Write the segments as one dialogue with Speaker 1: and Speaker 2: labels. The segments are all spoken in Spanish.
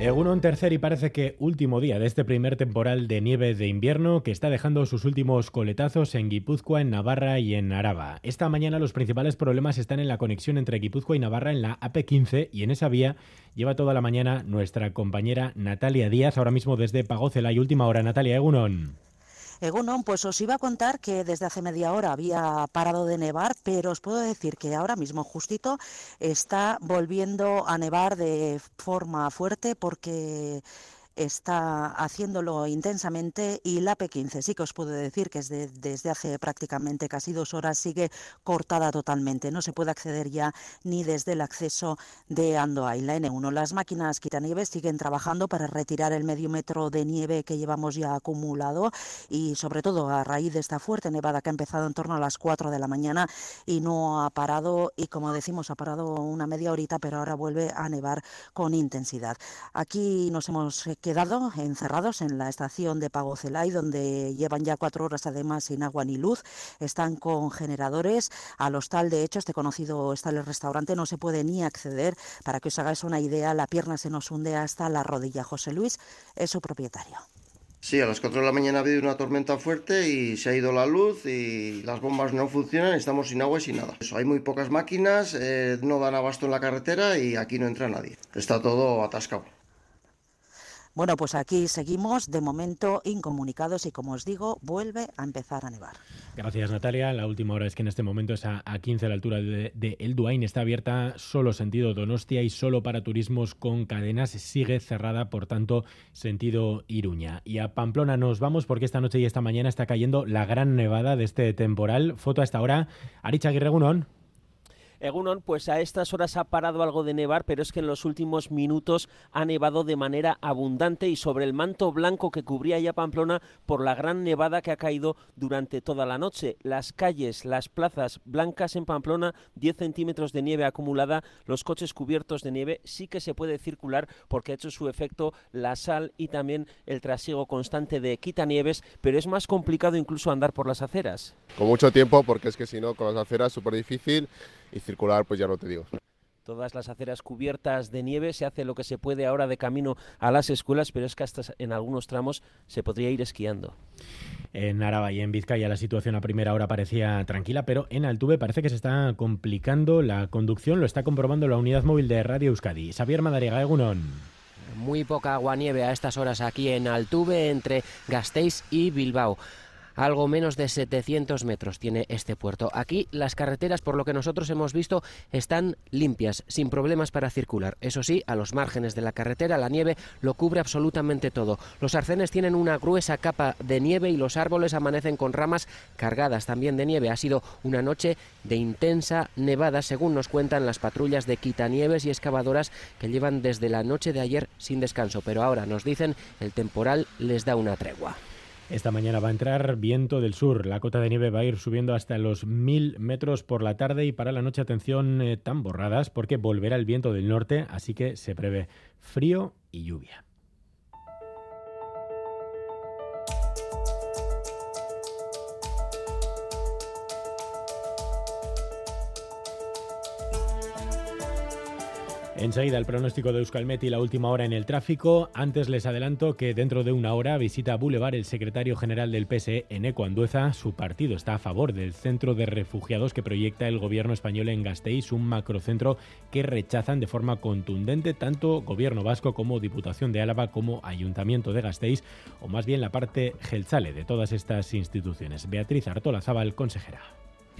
Speaker 1: Egunon tercer y parece que último día de este primer temporal de nieve de invierno que está dejando sus últimos coletazos en Guipúzcoa, en Navarra y en Araba. Esta mañana los principales problemas están en la conexión entre Guipúzcoa y Navarra en la AP15 y en esa vía lleva toda la mañana nuestra compañera Natalia Díaz, ahora mismo desde Pagócela y última hora. Natalia Egunon.
Speaker 2: Egunon, pues os iba a contar que desde hace media hora había parado de nevar, pero os puedo decir que ahora mismo justito está volviendo a nevar de forma fuerte porque está haciéndolo intensamente y la P15 sí que os puedo decir que es desde hace prácticamente casi dos horas sigue cortada totalmente. No se puede acceder ya ni desde el acceso de Andoa y la N1. Las máquinas quitanieves siguen trabajando para retirar el medio metro de nieve que llevamos ya acumulado y sobre todo a raíz de esta fuerte nevada que ha empezado en torno a las 4 de la mañana y no ha parado y como decimos ha parado una media horita pero ahora vuelve a nevar con intensidad. Aquí nos hemos quedado encerrados en la estación de Pago Celay, donde llevan ya cuatro horas además sin agua ni luz. Están con generadores. Al hostal, de hecho, este conocido está el restaurante, no se puede ni acceder. Para que os hagáis una idea, la pierna se nos hunde hasta la rodilla. José Luis es su propietario.
Speaker 3: Sí, a las 4 de la mañana ha habido una tormenta fuerte y se ha ido la luz y las bombas no funcionan, estamos sin agua y sin nada. Eso, hay muy pocas máquinas, eh, no dan abasto en la carretera y aquí no entra nadie. Está todo atascado.
Speaker 2: Bueno, pues aquí seguimos de momento incomunicados y como os digo, vuelve a empezar a nevar.
Speaker 1: Gracias Natalia. La última hora es que en este momento es a, 15 a la altura de, El Duain. Está abierta solo sentido Donostia y solo para turismos con cadenas. Sigue cerrada, por tanto, sentido Iruña. Y a Pamplona nos vamos porque esta noche y esta mañana está cayendo la gran nevada de este temporal. Foto a esta hora. Aricha Aguirre
Speaker 4: Egunon, pues a estas horas ha parado algo de nevar, pero es que en los últimos minutos ha nevado de manera abundante y sobre el manto blanco que cubría ya Pamplona por la gran nevada que ha caído durante toda la noche. Las calles, las plazas blancas en Pamplona, 10 centímetros de nieve acumulada, los coches cubiertos de nieve, sí que se puede circular porque ha hecho su efecto la sal y también el trasiego constante de quitanieves, pero es más complicado incluso andar por las aceras.
Speaker 5: Con mucho tiempo, porque es que si no, con las aceras súper difícil y circular, pues ya no te digo.
Speaker 4: Todas las aceras cubiertas de nieve, se hace lo que se puede ahora de camino a las escuelas, pero es que hasta en algunos tramos se podría ir esquiando.
Speaker 1: En Araba y en Vizcaya la situación a primera hora parecía tranquila, pero en Altuve parece que se está complicando la conducción, lo está comprobando la unidad móvil de Radio Euskadi. Xavier Madariaga, Egunon.
Speaker 6: Muy poca agua nieve a estas horas aquí en Altuve, entre Gasteiz y Bilbao. Algo menos de 700 metros tiene este puerto. Aquí las carreteras, por lo que nosotros hemos visto, están limpias, sin problemas para circular. Eso sí, a los márgenes de la carretera la nieve lo cubre absolutamente todo. Los arcenes tienen una gruesa capa de nieve y los árboles amanecen con ramas cargadas también de nieve. Ha sido una noche de intensa nevada, según nos cuentan las patrullas de quitanieves y excavadoras que llevan desde la noche de ayer sin descanso. Pero ahora nos dicen el temporal les da una tregua.
Speaker 1: Esta mañana va a entrar viento del sur. La cota de nieve va a ir subiendo hasta los 1000 metros por la tarde y para la noche, atención, eh, tan borradas porque volverá el viento del norte, así que se prevé frío y lluvia. Enseguida el pronóstico de Euskalmet y la última hora en el tráfico. Antes les adelanto que dentro de una hora visita Boulevard el secretario general del PSE, Eneco Andueza. Su partido está a favor del centro de refugiados que proyecta el gobierno español en Gasteiz, un macrocentro que rechazan de forma contundente tanto gobierno vasco como Diputación de Álava como Ayuntamiento de Gasteiz, o más bien la parte gelzale de todas estas instituciones. Beatriz Artola Zaval, consejera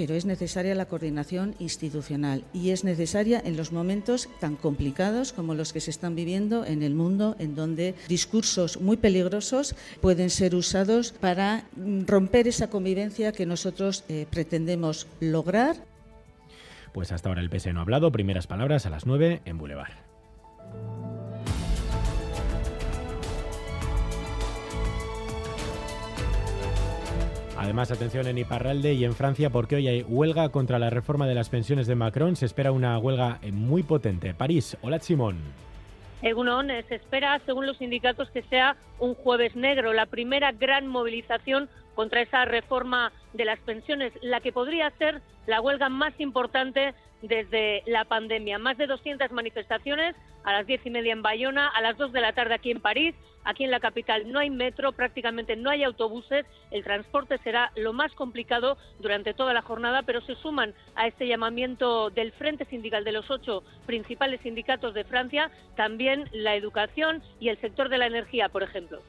Speaker 7: pero es necesaria la coordinación institucional y es necesaria en los momentos tan complicados como los que se están viviendo en el mundo, en donde discursos muy peligrosos pueden ser usados para romper esa convivencia que nosotros eh, pretendemos lograr.
Speaker 1: Pues hasta ahora el PS no ha hablado. Primeras palabras a las 9 en Boulevard. Además, atención en Iparralde y en Francia porque hoy hay huelga contra la reforma de las pensiones de Macron. Se espera una huelga muy potente. París, hola Simón.
Speaker 8: Egunon, se espera, según los sindicatos, que sea un jueves negro, la primera gran movilización contra esa reforma de las pensiones, la que podría ser la huelga más importante desde la pandemia. Más de 200 manifestaciones a las diez y media en Bayona, a las dos de la tarde aquí en París. Aquí en la capital no hay metro, prácticamente no hay autobuses. El transporte será lo más complicado durante toda la jornada, pero se suman a este llamamiento del Frente Sindical de los ocho principales sindicatos de Francia también la educación y el sector de la energía, por ejemplo.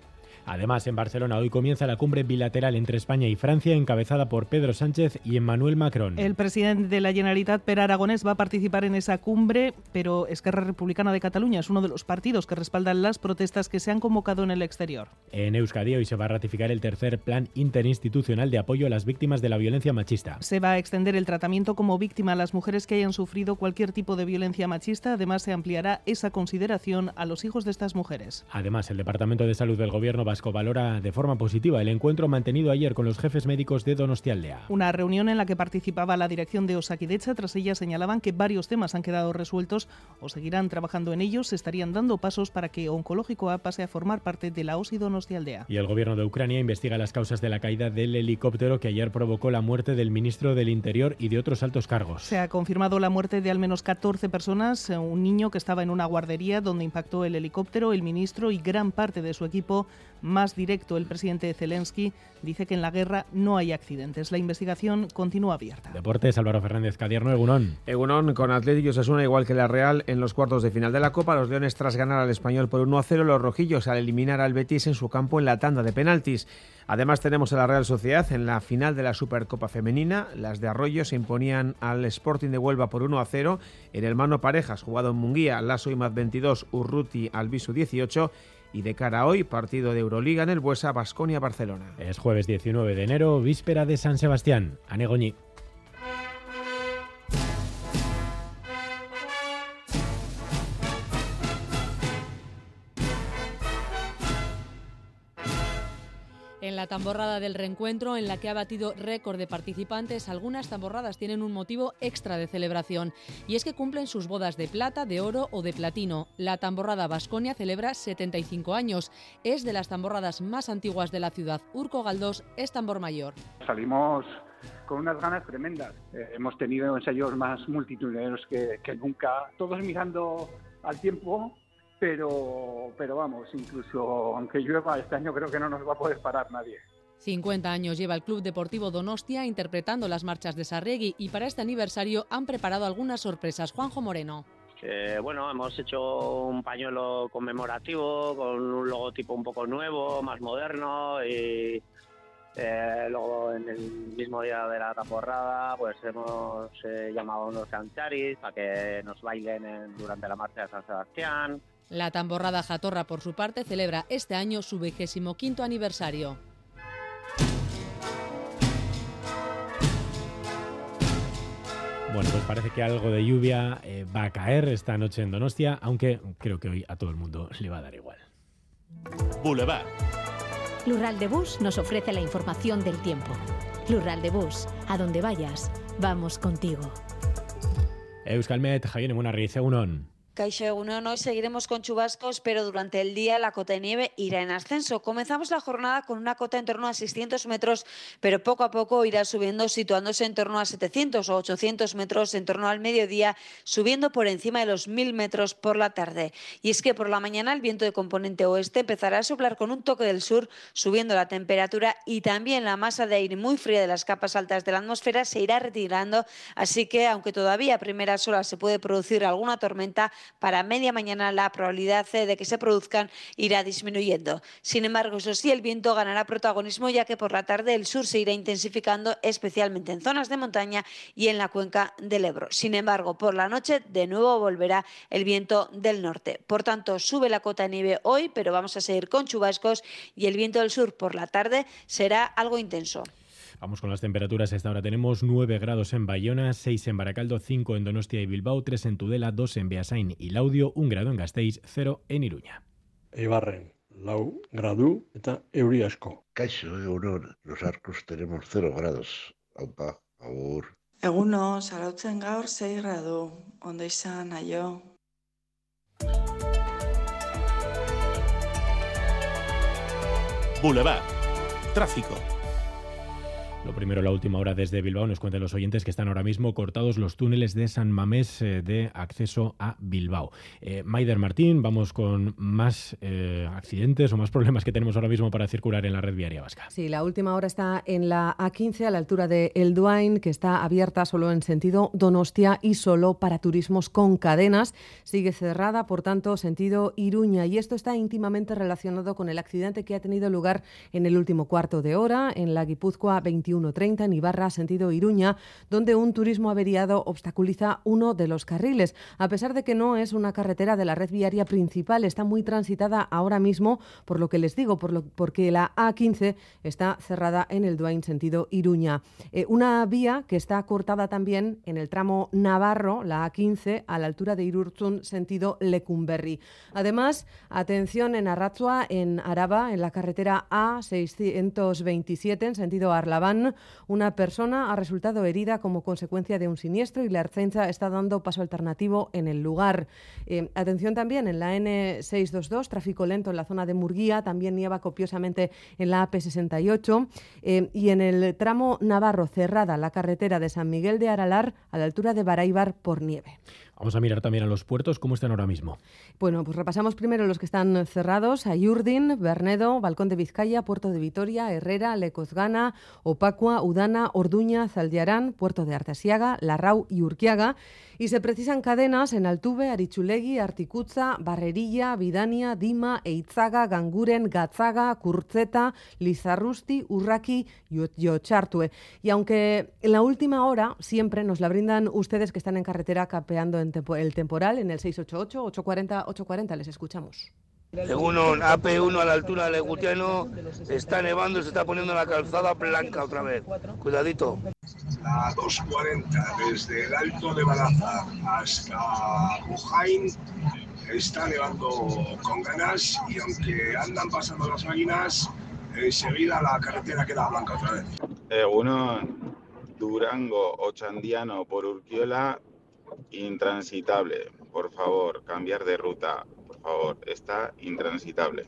Speaker 1: Además, en Barcelona hoy comienza la cumbre bilateral entre España y Francia, encabezada por Pedro Sánchez y Emmanuel Macron.
Speaker 9: El presidente de la Generalitat, Per Aragonés, va a participar en esa cumbre, pero Esquerra Republicana de Cataluña es uno de los partidos que respaldan las protestas que se han convocado en el exterior.
Speaker 1: En Euskadi hoy se va a ratificar el tercer plan interinstitucional de apoyo a las víctimas de la violencia machista.
Speaker 9: Se va a extender el tratamiento como víctima a las mujeres que hayan sufrido cualquier tipo de violencia machista. Además, se ampliará esa consideración a los hijos de estas mujeres.
Speaker 1: Además, el Departamento de Salud del Gobierno vasco valora de forma positiva el encuentro mantenido ayer con los jefes médicos de Donostialdea.
Speaker 9: Una reunión en la que participaba la dirección de Osakidecha. Tras ella señalaban que varios temas han quedado resueltos o seguirán trabajando en ellos. Se estarían dando pasos para que Oncológico A pase a formar parte de la OSI Donostialdea.
Speaker 1: Y el gobierno de Ucrania investiga las causas de la caída del helicóptero que ayer provocó la muerte del ministro del Interior y de otros altos cargos.
Speaker 9: Se ha confirmado la muerte de al menos 14 personas, un niño que estaba en una guardería donde impactó el helicóptero, el ministro y gran parte de su equipo más directo. El presidente Zelensky dice que en la guerra no hay accidentes. La investigación continúa abierta.
Speaker 1: Deportes, Álvaro Fernández Cadierno, Egunón.
Speaker 10: Egunón con Atlético Osasuna igual que la Real en los cuartos de final de la Copa. Los Leones tras ganar al Español por 1 a 0, los rojillos al eliminar al Betis en su campo en la tanda de penaltis. Además tenemos a la Real Sociedad en la final de la Supercopa Femenina. Las de Arroyo se imponían al Sporting de Huelva por 1 a 0. En el mano parejas jugado en Munguía, Lasso y Maz 22, Urruti, Albisu 18 y de cara a hoy, partido de Euroliga en el Buesa, Basconia-Barcelona.
Speaker 1: Es jueves 19 de enero, víspera de San Sebastián. Anegoñi.
Speaker 11: En la tamborrada del reencuentro, en la que ha batido récord de participantes, algunas tamborradas tienen un motivo extra de celebración, y es que cumplen sus bodas de plata, de oro o de platino. La tamborrada Vasconia celebra 75 años. Es de las tamborradas más antiguas de la ciudad. Urco Galdós es tambor mayor.
Speaker 12: Salimos con unas ganas tremendas. Eh, hemos tenido ensayos más multitudinarios que, que nunca, todos mirando al tiempo pero, pero vamos, incluso aunque llueva este año creo que no nos va a poder parar nadie.
Speaker 11: 50 años lleva el Club Deportivo Donostia interpretando las marchas de Sarregui y para este aniversario han preparado algunas sorpresas. Juanjo Moreno.
Speaker 13: Eh, bueno, hemos hecho un pañuelo conmemorativo con un logotipo un poco nuevo, más moderno y eh, luego en el mismo día de la temporada pues hemos eh, llamado a unos cancharis para que nos bailen durante la marcha de San Sebastián.
Speaker 11: La tamborrada Jatorra, por su parte, celebra este año su vigésimo quinto aniversario.
Speaker 1: Bueno, pues parece que algo de lluvia eh, va a caer esta noche en Donostia, aunque creo que hoy a todo el mundo le va a dar igual.
Speaker 14: Boulevard. Lural de Bus nos ofrece la información del tiempo. Lural de Bus, a donde vayas, vamos contigo.
Speaker 1: Euskalmet, Javier Munarriz, Egunon.
Speaker 15: Caixo Egunon, hoy seguiremos con chubascos, pero durante el día la cota de nieve irá en ascenso. Comenzamos la jornada con una cota en torno a 600 metros, pero poco a poco irá subiendo, situándose en torno a 700 o 800 metros en torno al mediodía, subiendo por encima de los 1000 metros por la tarde. Y es que por la mañana el viento de componente oeste empezará a soplar con un toque del sur, subiendo la temperatura y también la masa de aire muy fría de las capas altas de la atmósfera se irá retirando. Así que, aunque todavía a primeras horas se puede producir alguna tormenta, para media mañana la probabilidad de que se produzcan irá disminuyendo. Sin embargo, eso sí, el viento ganará protagonismo ya que por la tarde el sur se irá intensificando, especialmente en zonas de montaña y en la cuenca del Ebro. Sin embargo, por la noche de nuevo volverá el viento del norte. Por tanto, sube la cota de nieve hoy, pero vamos a seguir con chubascos y el viento del sur por la tarde será algo intenso.
Speaker 1: Vamos con las temperaturas. Esta hora tenemos 9 grados en Bayona, 6 en Baracaldo, 5 en Donostia y Bilbao, 3 en Tudela, 2 en Beasain y Laudio, 1 grado en Gasteiz, 0 en Iruña.
Speaker 16: Eibarren, lau gradu eta euri asko.
Speaker 17: Kaixo, egunon, los arcos tenemos 0 grados. Aupa, agur.
Speaker 18: Egunos, arautzen gaur 6 gradu. Ondo izan, aio. Boulevard. Tráfico.
Speaker 1: Lo primero, la última hora desde Bilbao, nos cuentan los oyentes que están ahora mismo cortados los túneles de San Mamés eh, de acceso a Bilbao. Eh, Maider Martín, vamos con más eh, accidentes o más problemas que tenemos ahora mismo para circular en la red viaria vasca.
Speaker 19: Sí, la última hora está en la A15 a la altura de El Duain, que está abierta solo en sentido Donostia y solo para turismos con cadenas. Sigue cerrada, por tanto, sentido Iruña. Y esto está íntimamente relacionado con el accidente que ha tenido lugar en el último cuarto de hora en la Guipúzcoa 21 1.30 en Ibarra, sentido Iruña, donde un turismo averiado obstaculiza uno de los carriles. A pesar de que no es una carretera de la red viaria principal, está muy transitada ahora mismo, por lo que les digo, por lo, porque la A15 está cerrada en el Duain, sentido Iruña. Eh, una vía que está cortada también en el tramo Navarro, la A15, a la altura de Irurzun, sentido Lecumberri. Además, atención en Arratzua, en Araba, en la carretera A627, en sentido Arlabán, una persona ha resultado herida como consecuencia de un siniestro y la Arcenza está dando paso alternativo en el lugar. Eh, atención también en la N622, tráfico lento en la zona de Murguía, también nieva copiosamente en la AP68 eh, y en el tramo Navarro cerrada la carretera de San Miguel de Aralar a la altura de Baráibar por nieve.
Speaker 1: Vamos a mirar también a los puertos, ¿cómo están ahora mismo?
Speaker 19: Bueno, pues repasamos primero los que están cerrados, Ayurdin, Bernedo, Balcón de Vizcaya, Puerto de Vitoria, Herrera, Lecozgana, Opacua, Udana, Orduña, Zaldiarán, Puerto de Artesiaga, Larrau y Urquiaga y se precisan cadenas en Altuve, Arichulegui, Articuzza, Barrerilla, Vidania, Dima, Eitzaga, Ganguren, Gatzaga, Curceta, Lizarrusti, Urraki y Ochartue. Y aunque en la última hora siempre nos la brindan ustedes que están en carretera capeando en el temporal en el 688-840-840, les escuchamos.
Speaker 20: Según un AP1 a la altura de Legutiano, está nevando y se está poniendo la calzada blanca otra vez. Cuidadito.
Speaker 21: La 240 desde el Alto de Balaza hasta Bujain está nevando con ganas y aunque andan pasando las máquinas, enseguida la carretera queda blanca otra vez.
Speaker 22: Uno, Durango, Ochandiano por Urquiola, intransitable. Por favor, cambiar de ruta favor, está intransitable.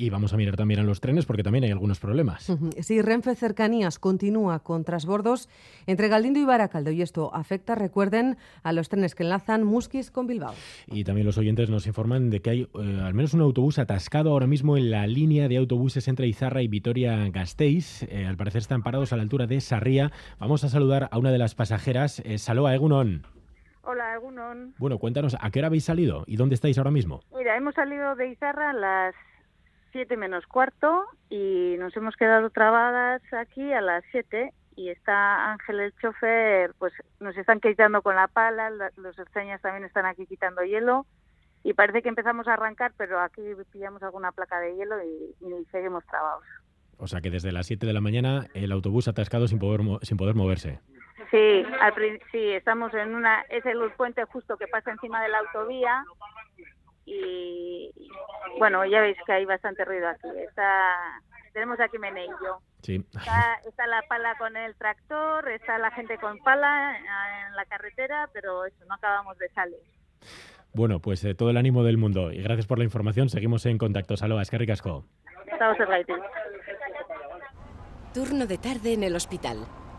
Speaker 1: Y vamos a mirar también a los trenes porque también hay algunos problemas.
Speaker 19: Sí, Renfe Cercanías continúa con trasbordos entre Galindo y Baracaldo y esto afecta, recuerden, a los trenes que enlazan Musquis con Bilbao.
Speaker 1: Y también los oyentes nos informan de que hay eh, al menos un autobús atascado ahora mismo en la línea de autobuses entre Izarra y Vitoria-Gasteiz. Eh, al parecer están parados a la altura de Sarría. Vamos a saludar a una de las pasajeras, eh, Saloa Egunon.
Speaker 15: Hola.
Speaker 1: Bueno, cuéntanos, ¿a qué hora habéis salido y dónde estáis ahora mismo?
Speaker 15: Mira, hemos salido de Izarra a las 7 menos cuarto y nos hemos quedado trabadas aquí a las 7 y está Ángel el chofer, pues nos están quitando con la pala, los extrañas también están aquí quitando hielo y parece que empezamos a arrancar, pero aquí pillamos alguna placa de hielo y, y seguimos trabados.
Speaker 1: O sea que desde las 7 de la mañana el autobús atascado sin poder, sin poder moverse.
Speaker 15: Sí, al, sí, estamos en una, es el puente justo que pasa encima de la autovía y bueno, ya veis que hay bastante ruido aquí. Está, tenemos aquí Meneillo.
Speaker 1: Sí.
Speaker 15: Está, la pala con el tractor, está la gente con pala en la carretera, pero eso, no acabamos de salir.
Speaker 1: Bueno, pues eh, todo el ánimo del mundo y gracias por la información. Seguimos en contacto. Saludos, es que ricasco.
Speaker 15: Estamos en
Speaker 23: Turno de tarde en el hospital.